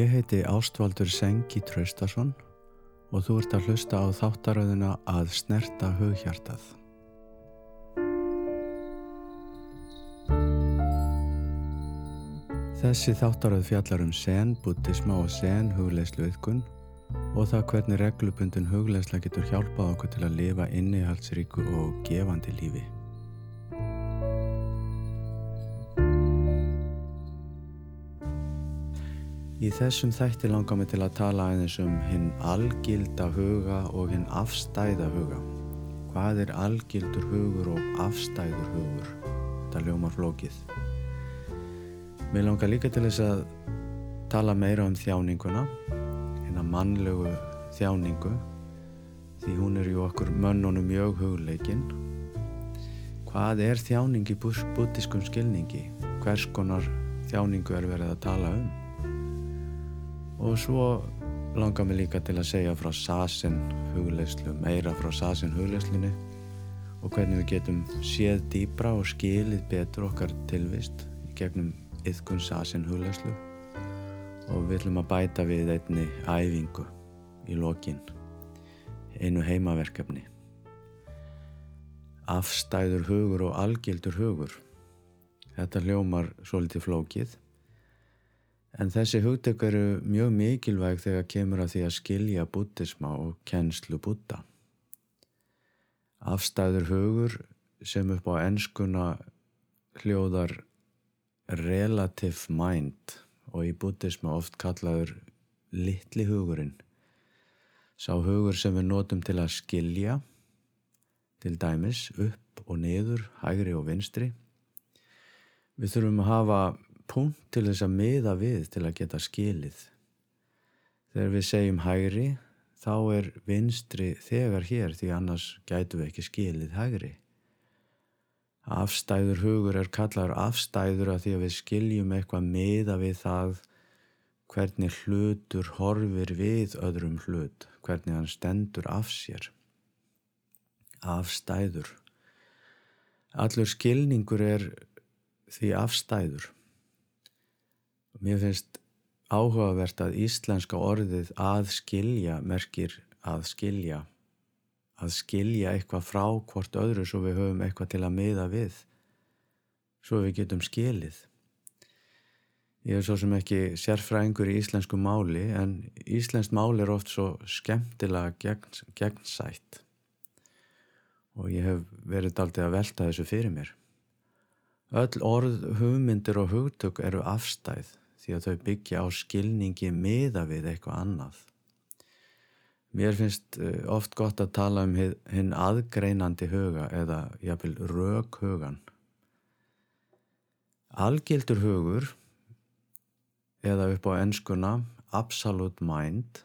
Ég heiti Ástvaldur Sengi Traustason og þú ert að hlusta á þáttaröðuna að snerta hughjartað. Þessi þáttaröð fjallar um sen, buddhisma og sen hugleislu yðkun og það hvernig reglubundun hugleisla getur hjálpað okkur til að lifa innihaldsríku og gefandi lífi. Í þessum þætti langar mig til að tala aðeins um hinn algilda huga og hinn afstæða huga. Hvað er algildur hugur og afstæður hugur? Þetta ljómar flókið. Mér langar líka til þess að tala meira um þjáninguna, hérna mannlegu þjáningu, því hún er ju okkur mönnunum mjög hugleikinn. Hvað er þjáning í buddhiskum skilningi? Hvers konar þjáningu er verið að tala um? Og svo langar mér líka til að segja frá sasin hugleyslu, meira frá sasin hugleyslinni og hvernig við getum séð dýbra og skilið betur okkar tilvist gegnum yðkun sasin hugleyslu og við ætlum að bæta við einni æfingu í lokin einu heimaverkefni. Afstæður hugur og algildur hugur. Þetta hljómar svolítið flókið En þessi hugtök eru mjög mikilvæg þegar kemur að því að skilja búttisma og kennslu búta. Afstæður hugur sem upp á ennskuna hljóðar relative mind og í búttisma oft kallaður litli hugurinn. Sá hugur sem við notum til að skilja, til dæmis upp og niður, hægri og vinstri. Við þurfum að hafa punkt til þess að miða við til að geta skilið. Þegar við segjum hægri, þá er vinstri þegar hér því annars gætu við ekki skilið hægri. Afstæður hugur er kallar afstæður að því að við skiljum eitthvað miða við það hvernig hlutur horfir við öðrum hlut, hvernig hann stendur af sér. Afstæður. Allur skilningur er því afstæður. Mér finnst áhugavert að íslenska orðið að skilja merkir að skilja að skilja eitthvað frá hvort öðru svo við höfum eitthvað til að miða við svo við getum skilið. Ég er svo sem ekki sérfræðingur í íslensku máli en íslensk máli er oft svo skemmtilega gegn, gegnsætt. Og ég hef verið daldið að velta þessu fyrir mér Öll orð, hugmyndir og hugtök eru afstæð því að þau byggja á skilningi miða við eitthvað annað. Mér finnst eh, oft gott að tala um hinn aðgreinandi huga eða jáfnvel rauk hugan. Algildur hugur eða upp á ennskuna absolute mind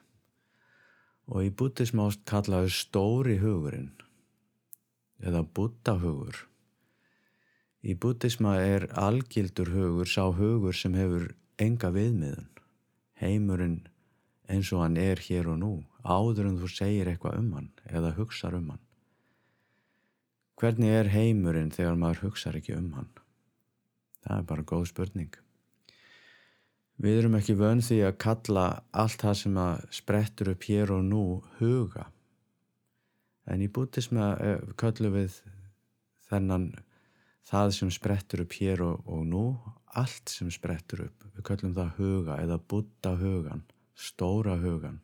og í bútismást kallaðu stóri hugurinn eða buttahugur. Í bútisma er algildur hugur sá hugur sem hefur enga viðmiðun. Heimurinn eins og hann er hér og nú áður en þú segir eitthvað um hann eða hugsar um hann. Hvernig er heimurinn þegar maður hugsar ekki um hann? Það er bara góð spurning. Við erum ekki vönd því að kalla allt það sem að sprettur upp hér og nú huga. En í bútisma eh, kallum við þennan það sem sprettur upp hér og, og nú, allt sem sprettur upp, við kallum það huga eða butta hugan, stóra hugan.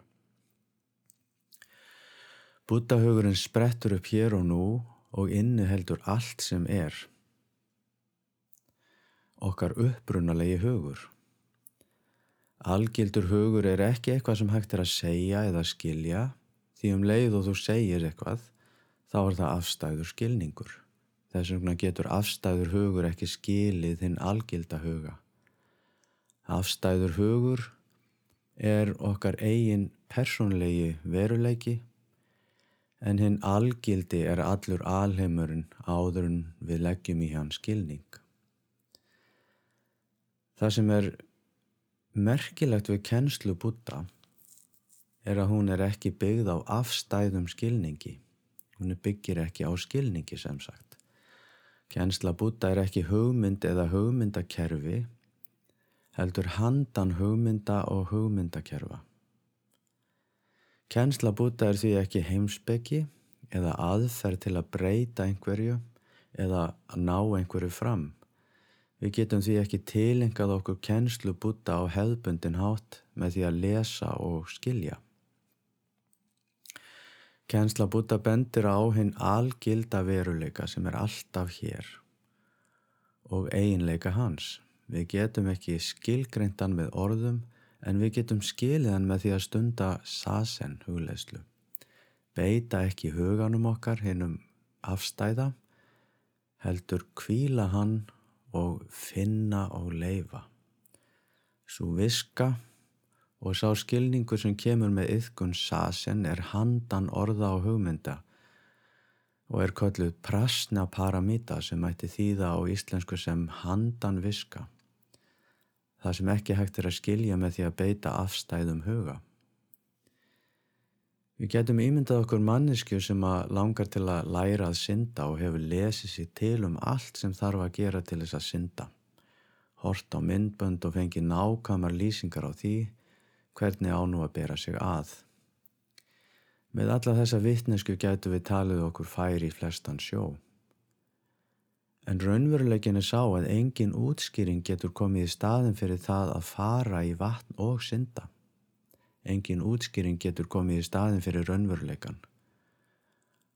Butta hugurinn sprettur upp hér og nú og inni heldur allt sem er. Okkar upprunalegi hugur. Algildur hugur er ekki eitthvað sem hægt er að segja eða skilja, því um leið og þú segir eitthvað, þá er það afstæður skilningur. Þess vegna getur afstæður hugur ekki skilið hinn algilda huga. Afstæður hugur er okkar eigin personlegi veruleiki en hinn algildi er allur alheimurinn áður en við leggjum í hann skilning. Það sem er merkilegt við kennslu Buddha er að hún er ekki byggð á afstæðum skilningi. Hún byggir ekki á skilningi sem sagt. Kjensla Buddha er ekki hugmynd eða hugmyndakerfi heldur handan hugmynda og hugmyndakerfa. Kjensla búta er því ekki heimsbyggi eða aðferð til að breyta einhverju eða að ná einhverju fram. Við getum því ekki tilengað okkur kennslu búta á hefðbundin hátt með því að lesa og skilja. Kennsla búta bendir á hinn algilda veruleika sem er alltaf hér og eiginleika hans. Við getum ekki skilgreintan með orðum en við getum skiliðan með því að stunda sasen hugleislu beita ekki huganum okkar hinnum afstæða, heldur kvíla hann og finna og leifa. Svo viska og sá skilningu sem kemur með yðkun sasen er handan orða og hugmynda og er kölluð prasna paramita sem ætti þýða á íslensku sem handan viska. Það sem ekki hægt er að skilja með því að beita afstæðum huga. Við getum ímyndað okkur mannesku sem að langar til að læra að synda og hefur lesið sér til um allt sem þarf að gera til þess að synda. Hort á myndbönd og fengi nákamar lýsingar á því hvernig ánú að bera sig að. Með alla þessa vittnesku getum við talið okkur færi í flestan sjó. En raunveruleikin er sá að engin útskýring getur komið í staðin fyrir það að fara í vatn og synda. Engin útskýring getur komið í staðin fyrir raunveruleikan.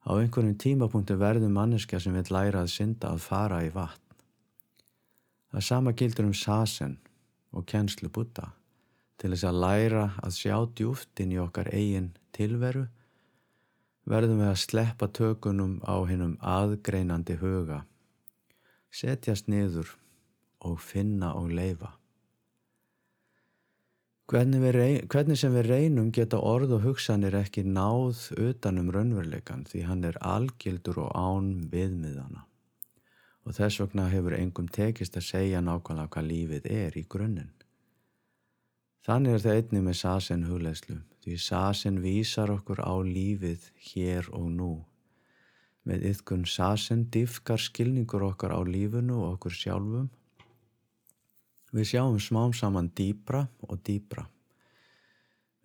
Á einhverjum tímapunktu verður manneskja sem vil læra að synda að fara í vatn. Það sama gildur um sasen og kennslu búta til þess að læra að sjá djúftin í okkar eigin tilveru verðum við að sleppa tökunum á hinnum aðgreinandi huga, setjast niður og finna og leifa. Hvernig, rey, hvernig sem við reynum geta orð og hugsanir ekki náð utanum raunveruleikan því hann er algildur og án viðmiðana og þess vegna hefur engum tekist að segja nákvæmlega hvað lífið er í grunninn. Þannig er það einni með sasen hugleislu því sasen vísar okkur á lífið hér og nú. Með ytkun sasen diffkar skilningur okkar á lífinu og okkur sjálfum Við sjáum smám saman dýbra og dýbra.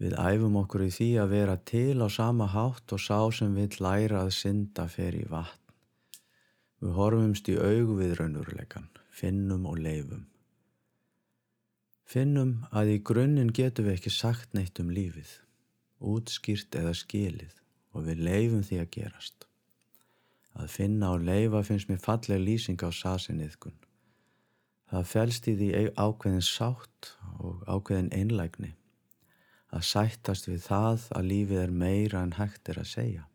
Við æfum okkur í því að vera til á sama hátt og sá sem vil læra að synda fer í vatn. Við horfumst í augu við raunurleikan, finnum og leifum. Finnum að í grunninn getum við ekki sagt neitt um lífið, útskýrt eða skilið og við leifum því að gerast. Að finna og leifa finnst mér falleg lýsing á sasinniðkun. Það fælst í því ákveðin sátt og ákveðin einlægni að sættast við það að lífið er meira en hægt er að segja.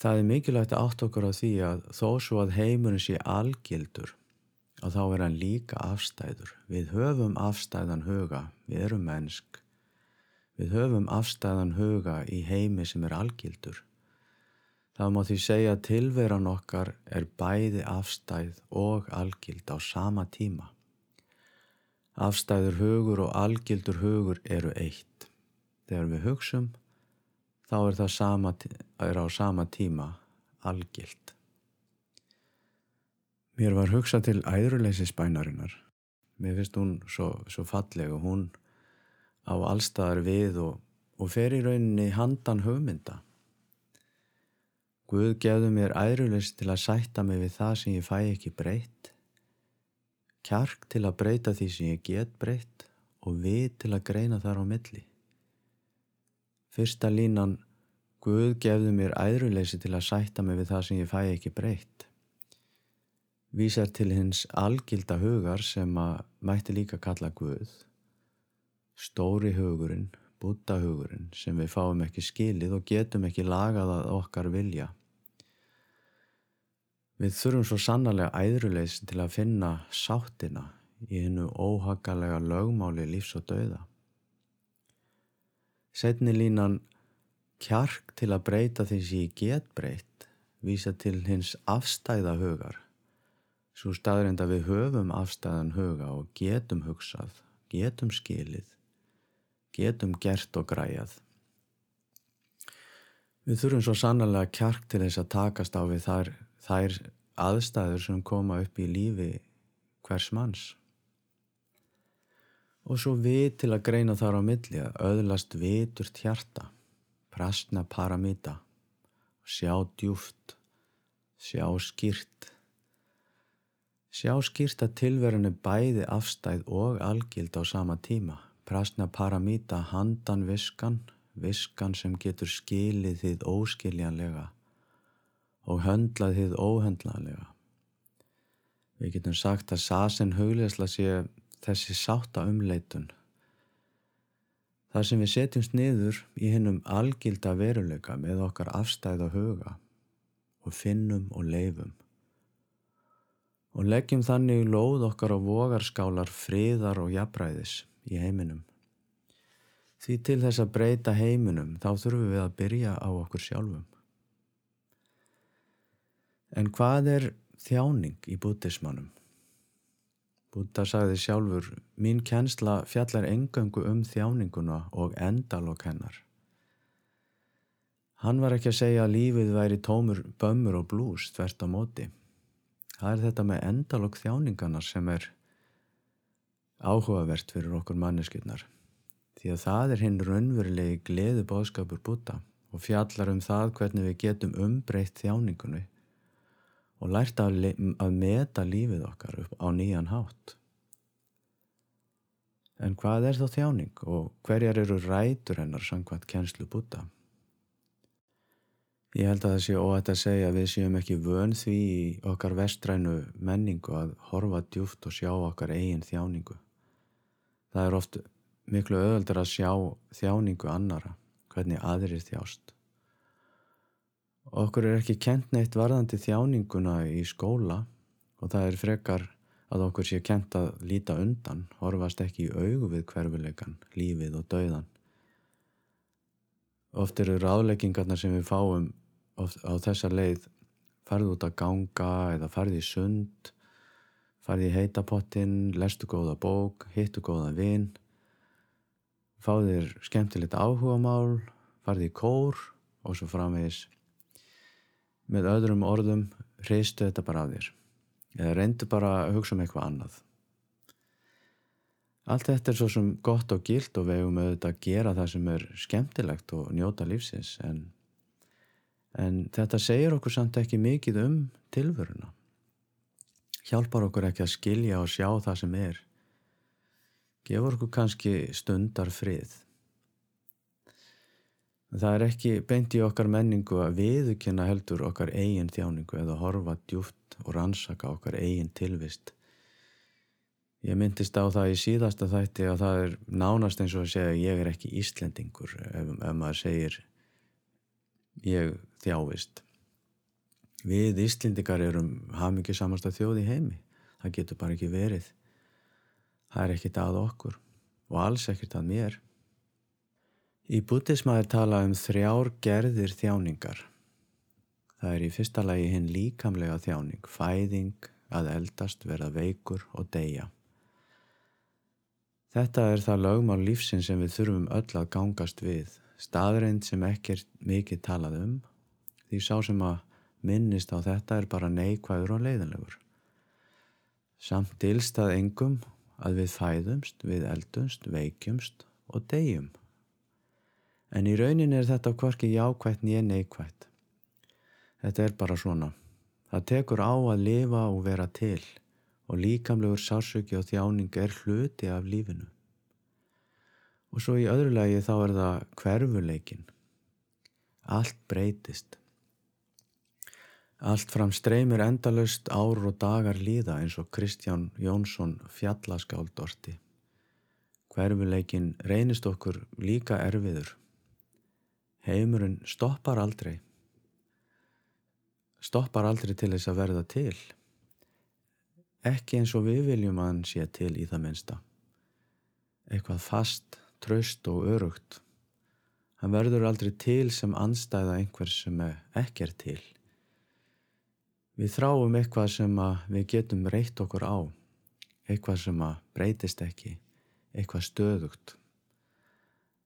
Það er mikilvægt að átt okkur á því að þó svo að heimurinn sé algildur og þá er hann líka afstæður. Við höfum afstæðan huga, við erum mennsk. Við höfum afstæðan huga í heimi sem er algildur. Það má því segja að tilveran okkar er bæði afstæð og algild á sama tíma. Afstæður hugur og algildur hugur eru eitt. Þegar við hugsum, þá er það sama, er á sama tíma algild. Mér var hugsað til æðruleysi spænarinnar. Mér finnst hún svo, svo falleg og hún á allstaðar við og, og fer í rauninni handan hugmynda. Guð gefðu mér æðrulist til að sætta mig við það sem ég fæ ekki breytt, kjark til að breyta því sem ég get breytt og við til að greina þar á milli. Fyrsta línan Guð gefðu mér æðruleysi til að sætta mig við það sem ég fæ ekki breytt. Vísar til hins algilda hugar sem að mætti líka kalla Guð. Stóri hugurinn, búta hugurinn sem við fáum ekki skilið og getum ekki lagað að okkar vilja. Við þurfum svo sannarlega æðrulegs til að finna sáttina í hennu óhaggalega lögmáli lífs og dauða. Setni línan kjark til að breyta því sem ég get breytt vísa til hins afstæða hugar. Svo staðrind að við höfum afstæðan huga og getum hugsað, getum skilið, getum gert og græjað. Við þurfum svo sannarlega kjark til þess að takast á við þar þær aðstæður sem koma upp í lífi hvers manns Og svo við til að greina þar á milli að öðlast viturt hjarta, prasna paramita, sjá djúft, sjá skýrt. Sjá skýrt að tilverinu bæði afstæð og algild á sama tíma, prasna paramita handan viskan, viskan sem getur skilið þið óskiljanlega og höndlað þið óhöndlanlega. Við getum sagt að sasin hugleisla sé þessi sátta umleitun. Það sem við setjumst niður í hennum algilda veruleika með okkar afstæða huga og finnum og leifum. Og leggjum þannig lóð okkar á vogarskálar friðar og jafnræðis í heiminum. Því til þess að breyta heiminum þá þurfum við að byrja á okkur sjálfum. En hvað er þjáning í bútismannum? Búta sagði sjálfur, mín kjensla fjallar engöngu um þjáninguna og endalokk hennar. Hann var ekki að segja að lífið væri tómur, bömmur og blús tvert á móti. Það er þetta með endalokk þjáningarnar sem er áhugavert fyrir okkur manneskjöldnar. Því að það er hinn raunverulegi gleðu bóðskapur búta og fjallar um það hvernig við getum umbreytt þjáningunni og lært að, að meta lífið okkar upp á nýjan hátt. En hvað er þá þjáning og hverjar eru rætur hennar samkvæmt kjenslu búta? Ég held að það sé óætt að segja að við séum ekki vön því í okkar vestrænu menningu að horfa djúft og sjá okkar eigin þjáningu. Það er oft miklu öðuldar að sjá þjáningu annara, hvernig aðrir þjást. Okkur er ekki kent neitt varðandi þjáninguna í skóla og það er frekar að okkur sé kent að líta undan, horfast ekki í augu við hverfuleikan, lífið og dauðan. Oft eru ráðleggingarna sem við fáum á þessa leið farið út að ganga eða farið í sund, farið í heitapottin, lestu góða bók, hittu góða vinn, fáðir skemmtilegt áhugamál, farið í kór og svo framvegis. Með öðrum orðum reystu þetta bara af þér eða reyndu bara að hugsa um eitthvað annað. Allt þetta er svo sem gott og gilt og við hefum auðvitað að gera það sem er skemmtilegt og njóta lífsins en, en þetta segir okkur samt ekki mikið um tilvöruna hjálpar okkur ekki að skilja og sjá það sem er. Gefur okkur kannski stundar frið Það er ekki beint í okkar menningu að viðukynna heldur okkar eigin þjáningu eða horfa djúft og rannsaka okkar eigin tilvist. Ég myndist á það í síðasta þætti að það er nánast eins og að segja að ég er ekki Íslendingur ef, ef maður segir ég þjáist. Við Íslendingar erum haf mikið samasta þjóð í heimi. Það getur bara ekki verið. Það er ekkit að okkur og alls ekkit að mér. Í bútisma er talað um þrjár gerðir þjáningar. Það er í fyrsta lagi hinn líkamlega þjáning, fæðing, að eldast, vera veikur og deyja. Þetta er það lögmál lífsinn sem við þurfum öll að gangast við, staðreind sem ekkert mikið talað um, því sá sem að minnist á þetta er bara neikvæður og leiðanlegur. Samt dilstað engum að við fæðumst, við eldumst, veikjumst og deyjum. En í raunin er þetta hvorki jákvætt nýja neikvætt. Þetta er bara svona. Það tekur á að lifa og vera til og líkamlegur sársöki og þjáning er hluti af lífinu. Og svo í öðru lagi þá er það hverfuleikin. Allt breytist. Allt fram streymir endalust ár og dagar líða eins og Kristján Jónsson fjallaskáldorti. Hverfuleikin reynist okkur líka erfiður Heimurinn stoppar aldrei. Stoppar aldrei til þess að verða til. Ekki eins og við viljum að hann sé til í það minnsta. Eitthvað fast, traust og örugt. Hann verður aldrei til sem anstæða einhvers sem ekki er til. Við þráum eitthvað sem við getum reytt okkur á. Eitthvað sem breytist ekki. Eitthvað stöðugt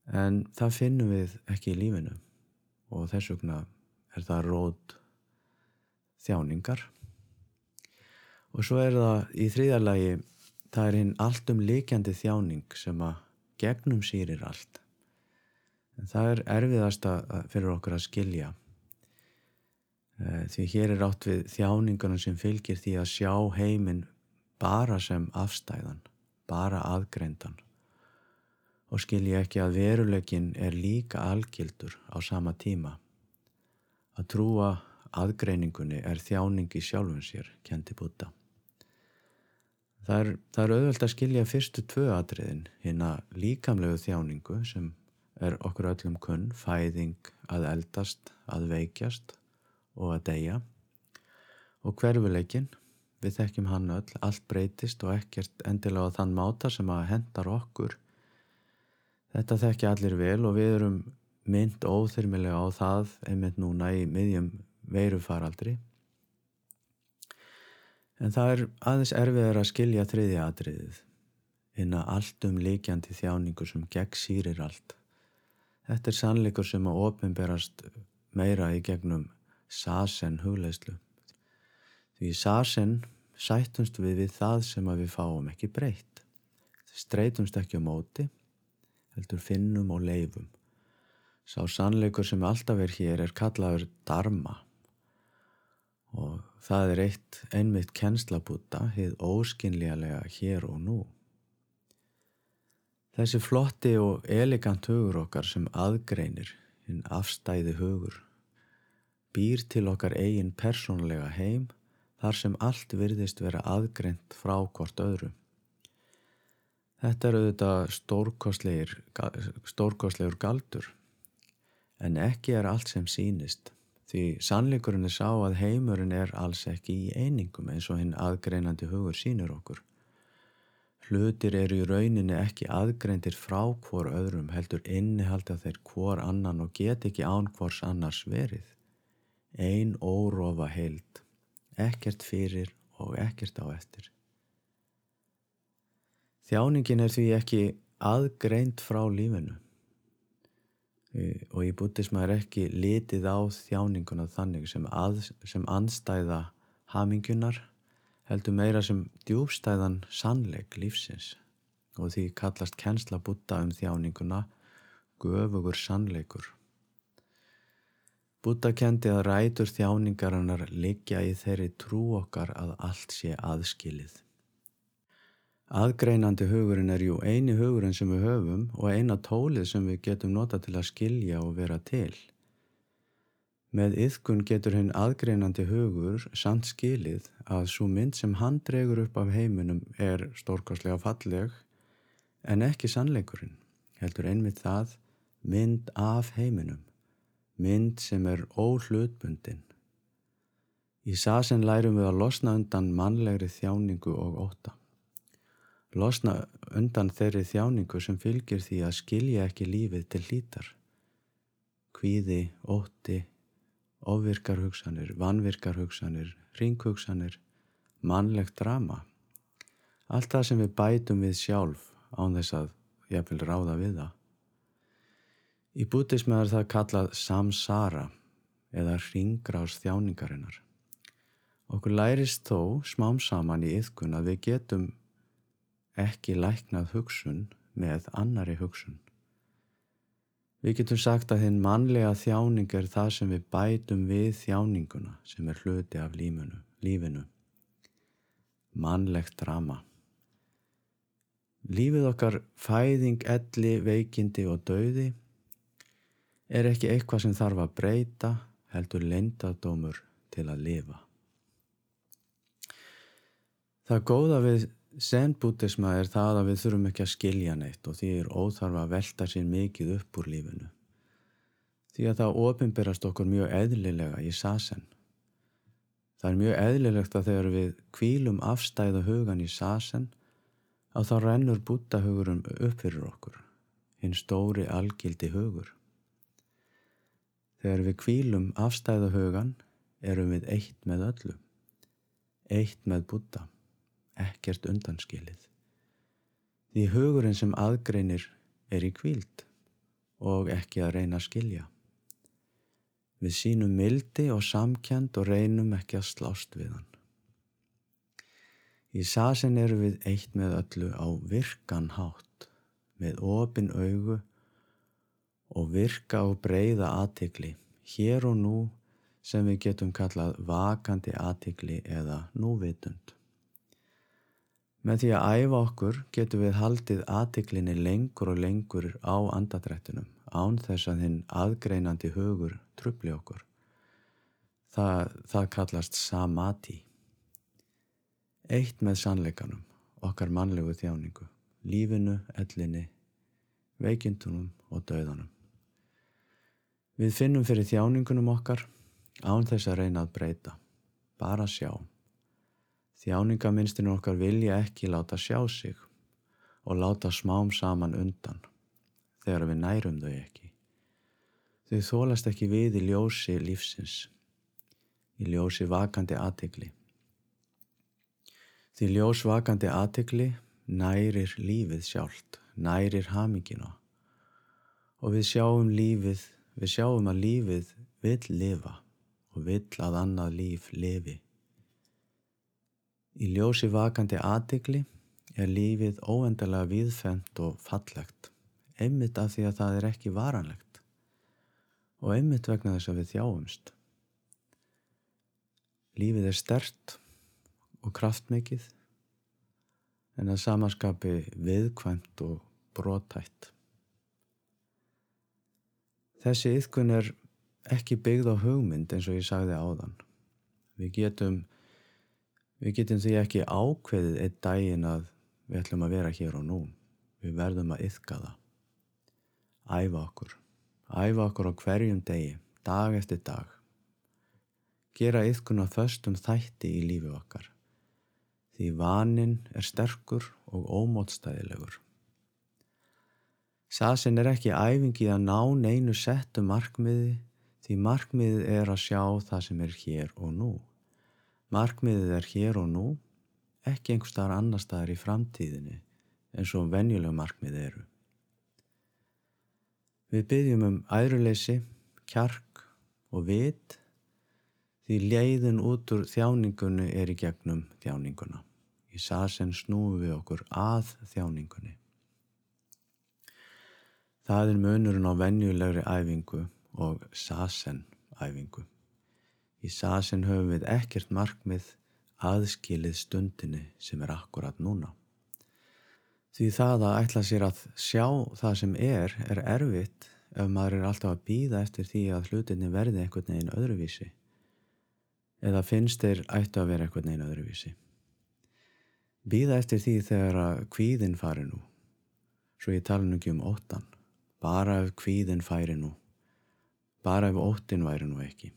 en það finnum við ekki í lífinu og þess vegna er það rót þjáningar og svo er það í þrýðarlagi það er hinn alltum líkjandi þjáning sem að gegnum sýrir allt. En það er erfiðast fyrir okkur að skilja. Eh, því hér er átt við þjáningunum sem fylgir því að sjá heiminn bara sem afstæðan, bara aðgreindan. Og skilja ekki að veruleikin er líka algildur á sama tíma. Að trúa aðgreiningunni er þjáningi sjálfum sér, kendi búta. Það er, það er auðvöld að skilja fyrstu tvö atriðin, hérna líkamlegu þjáningu sem er okkur öllum kunn, fæðing að eldast, að veikjast og að deyja og hverfuleikin, við þekkjum hann öll, allt breytist og ekkert endilega á þann máta sem að hendar okkur. Þetta þekkja allir vel og við erum mynd óþyrmilega á það einmitt núna í miðjum veirufaraldri En það er aðeins erfiðar að skilja þriðja atriðið, inn að alltum líkjandi þjáningu sem gegn sýrir allt. Þetta er sannleikur sem að ofinberast meira í gegnum sasen hugleislu. Því sasen sættumst við við það sem að við fáum ekki breytt. Streytumst ekki á móti, heldur finnum og leifum. Sá sannleikur sem alltaf er hér er kallaður dharma og það er eitt einmitt kennslabúta hið óskinlega hér og nú. Þessi flotti og elegant hugur okkar sem aðgreinir hinn afstæði hugur býr til okkar eigin persónlega heim þar sem allt virðist vera aðgreint frá hvort öðru. Þetta er auðvitað stórkostlegur galdur en ekki er allt sem sínist Því sannleikurinn er sá að heimurinn er alls ekki í einingum eins og hinn aðgreinandi hugur sínur okkur. Hlutir eru í rauninni ekki aðgreindir frá hvor öðrum heldur innihalda þeir hvor annan og get ekki án hvors annars verið. Einn órófa heild, ekkert fyrir og ekkert á eftir. Þjáningin er því ekki aðgreint frá lífinu og í bútisma er ekki litið á þjáninguna þannig sem, að, sem anstæða hamingunar heldur meira sem djúbstæðan sannleik lífsins og því kallast kennsla búta um þjáninguna göfugur sannleikur. Búta kendi að rætur þjáningarinnar liggja í þeirri trú okkar að allt sé aðskilið. Aðgreinandi hugurinn er jú eini hugurinn sem við höfum og eina tólið sem við getum nota til að skilja og vera til. Með yðkun getur hinn aðgreinandi hugur samt skilið að svo mynd sem hann dregur upp af heiminum er stórkáslega falleg en ekki sannleikurinn, heldur einmitt það mynd af heiminum, mynd sem er óhlutbundin. Í sasen lærum við að losna undan mannlegri þjáningu og óta losna undan þeirri þjáningu sem fylgir því að skilja ekki lífið til hlítar. Kvíði, ótti, ofvirkar hugsanir, vanvirkar hugsanir, ringhugsanir, mannlegt drama. Allt það sem við bætum við sjálf án þess að ég vil ráða við það. Í bútismi er það kallað samsara eða ringgrás þjáningarinnar. Okkur lærist þó smám saman í yðkun að við getum ekki læknað hugsun með annari hugsun. Við getum sagt að þinn mannlega þjáning er það sem við bætum við þjáninguna sem er hluti af lífinu. lífinu. Mannlegt drama. Lífið okkar fæðing, elli, veikindi og dauði er ekki eitthvað sem þarf að breyta heldur lendadómur til að lifa. Það góða við Zen-bútisma er það að við þurfum ekki að skilja neitt og því er óþarfa að velta sér mikið upp úr lífinu. Því að það ofinberast okkur mjög eðlilega í sasen. Það er mjög eðlilegt að þegar við kvílum afstæða hugan í sasen að þá rennur bútahugurum upp fyrir okkur, hinn stóri algildi hugur. Þegar við kvílum afstæða hugan erum við eitt með öllu, eitt með búta ekkert undanskilið. Því hugurinn sem aðgreinir er í kvíld og ekki að reyna að skilja. Við sínum mildi og samkjand og reynum ekki að slást við hann. Í sasin eru við eitt með öllu á virkan hátt, með opin augu og virka og breyða aðtikli, hér og nú sem við getum kallað vakandi aðtikli eða núvitund. Með því að æfa okkur getum við haldið aðtiklinni lengur og lengur á andadrættunum án þess að hinn aðgreinandi hugur trubli okkur. Það, það kallast samati. Eitt með sannleikanum, okkar mannlegu þjáningu, lífinu, ellinni, veikindunum og döðanum. Við finnum fyrir þjáningunum okkar án þess að reyna að breyta, bara sjá. Þjáningaminstinu okkar vilja ekki láta sjá sig og láta smám saman undan þegar við nærum þau ekki. Þau þólast ekki við í ljósi lífsins, í ljósi vakandi aðtegli. Því ljósvakandi aðtegli nærir lífið sjálft, nærir hamingina og við sjáum lífið, við sjáum að lífið vil lifa og vil að annað líf lifi. Í ljósi vakandi aðtegli er lífið óendalega viðfemt og fallegt, einmitt af því að það er ekki varanlegt og einmitt vegna þess að við þjáumst. Lífið er stert og kraftmikið en að samaskapi viðkvæmt og brotætt. Þessi yðkun er ekki byggð á hugmynd eins og ég sagði áðan. Við getum, við getum því ekki ákveðið einn daginn að við ætlum að vera hér og nú. Við verðum að yðka það. Æfa okkur. Æfa okkur á hverjum degi, dag eftir dag. Gera yðkun á föstum þætti í lífi okkar því vanin er sterkur og ómótstæðilegur. Sasin er ekki æfingi að ná neinu settu markmiði því markmiðið er að sjá það sem er hér og nú. Markmiðið er hér og nú, ekki einhver staðar annar staðar í framtíðinni eins og venjuleg markmið eru. Við byggjum um æðruleysi, kjark og vit því leiðin út úr þjáningunni er í gegnum þjáninguna. Í sasen snúum við okkur að þjáningunni. Það er munurinn á venjulegri æfingu og sasen æfingu. Í sasen höfum við ekkert markmið aðskilið stundinni sem er akkurat núna. Því það að ætla sér að sjá það sem er, er erfitt ef maður er alltaf að býða eftir því að hlutinni verði einhvern veginn öðruvísi. Eða finnst þeir ættu að vera einhvern veginn öðruvísi. Býða eftir því þegar að kvíðin fari nú, svo ég tala nú ekki um óttan, bara ef kvíðin færi nú, bara ef óttin væri nú ekki,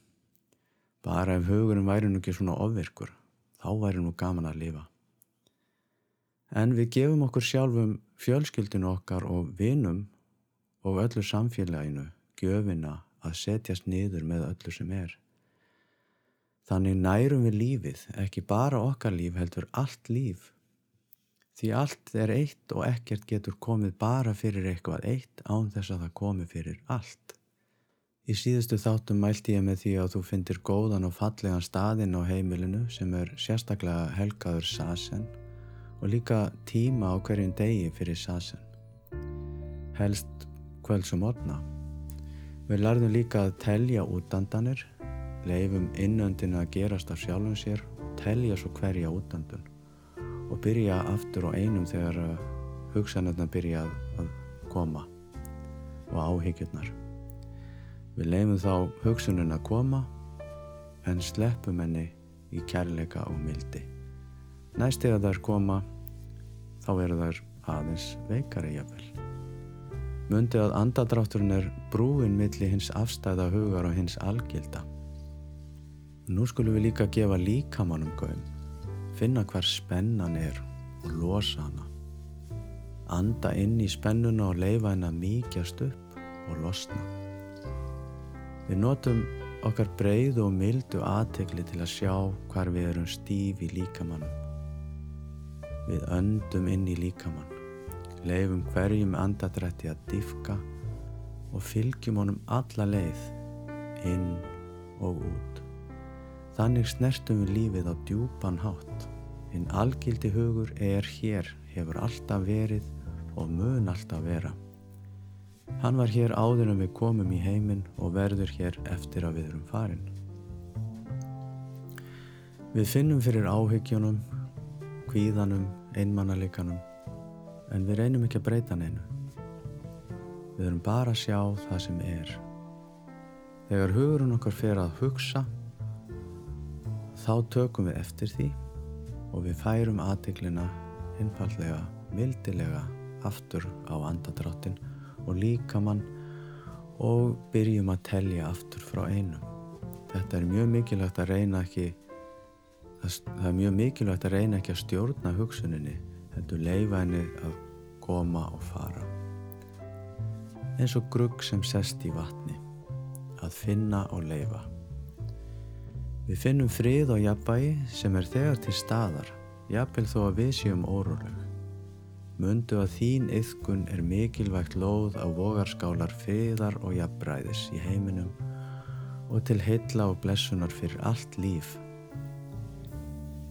bara ef hugurinn væri nú ekki svona ofvirkur, þá væri nú gaman að lifa. En við gefum okkur sjálfum fjölskyldinu okkar og vinum og öllu samfélaginu gjöfina að setjast niður með öllu sem er. Þannig nærum við lífið, ekki bara okkar líf heldur allt líf Því allt er eitt og ekkert getur komið bara fyrir eitthvað eitt án þess að það komi fyrir allt. Í síðustu þáttum mælti ég með því að þú fyndir góðan og fallegan staðinn á heimilinu sem er sérstaklega helgaður sasen og líka tíma á hverjum degi fyrir sasen. Helst kvöldsum orna. Við lærðum líka að telja útandanir, leifum innöndinu að gerast af sjálfum sér og telja svo hverja útandun og byrja aftur á einum þegar uh, hugsanirna byrja að koma og áhyggjurnar. Við leifum þá hugsunin að koma en sleppum henni í kærleika og mildi. Næst þegar þær koma þá eru þær aðeins veikari jafnvel. Mundi að andadrátturinn er brúin milli hins afstæða hugar og hins algilda. Nú skulum við líka gefa líkamannum gauðum finna hver spennan er og losa hana. Anda inn í spennuna og leifa henn að mýkjast upp og losna. Við notum okkar breyðu og mildu aðtegli til að sjá hvar við erum stíf í líkamannum. Við öndum inn í líkamann, leifum hverjum andadrætti að diffka og fylgjum honum alla leið, inn og út. Þannig snertum við lífið á djúpan hátt Hinn algildi hugur er hér, hefur alltaf verið og mun alltaf vera. Hann var hér áður en við komum í heiminn og verður hér eftir að við erum farin. Við finnum fyrir áhyggjónum, kvíðanum, einmannalikanum, en við reynum ekki að breyta neinu. Við erum bara að sjá það sem er. Þegar hugurinn okkar fer að hugsa, þá tökum við eftir því og við færum aðteglina einfallega, mildilega aftur á andadráttin og líkamann og byrjum að telja aftur frá einum. Þetta er mjög mikilvægt að reyna ekki það er mjög mikilvægt að reyna ekki að stjórna hugsuninni heldur leifa henni að koma og fara. Eins og grugg sem sest í vatni, að finna og leifa. Við finnum frið og jafnbæi sem er þegar til staðar, jafnvel þó að við séum óróleg. Mundu að þín yðkun er mikilvægt lóð á vogarskálar friðar og jafnbræðis í heiminum og til heilla og blessunar fyrir allt líf.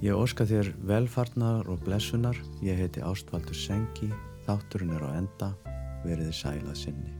Ég óska þér velfarnar og blessunar, ég heiti Ástvaldur Sengi, þátturinn er á enda, veriði sælað sinni.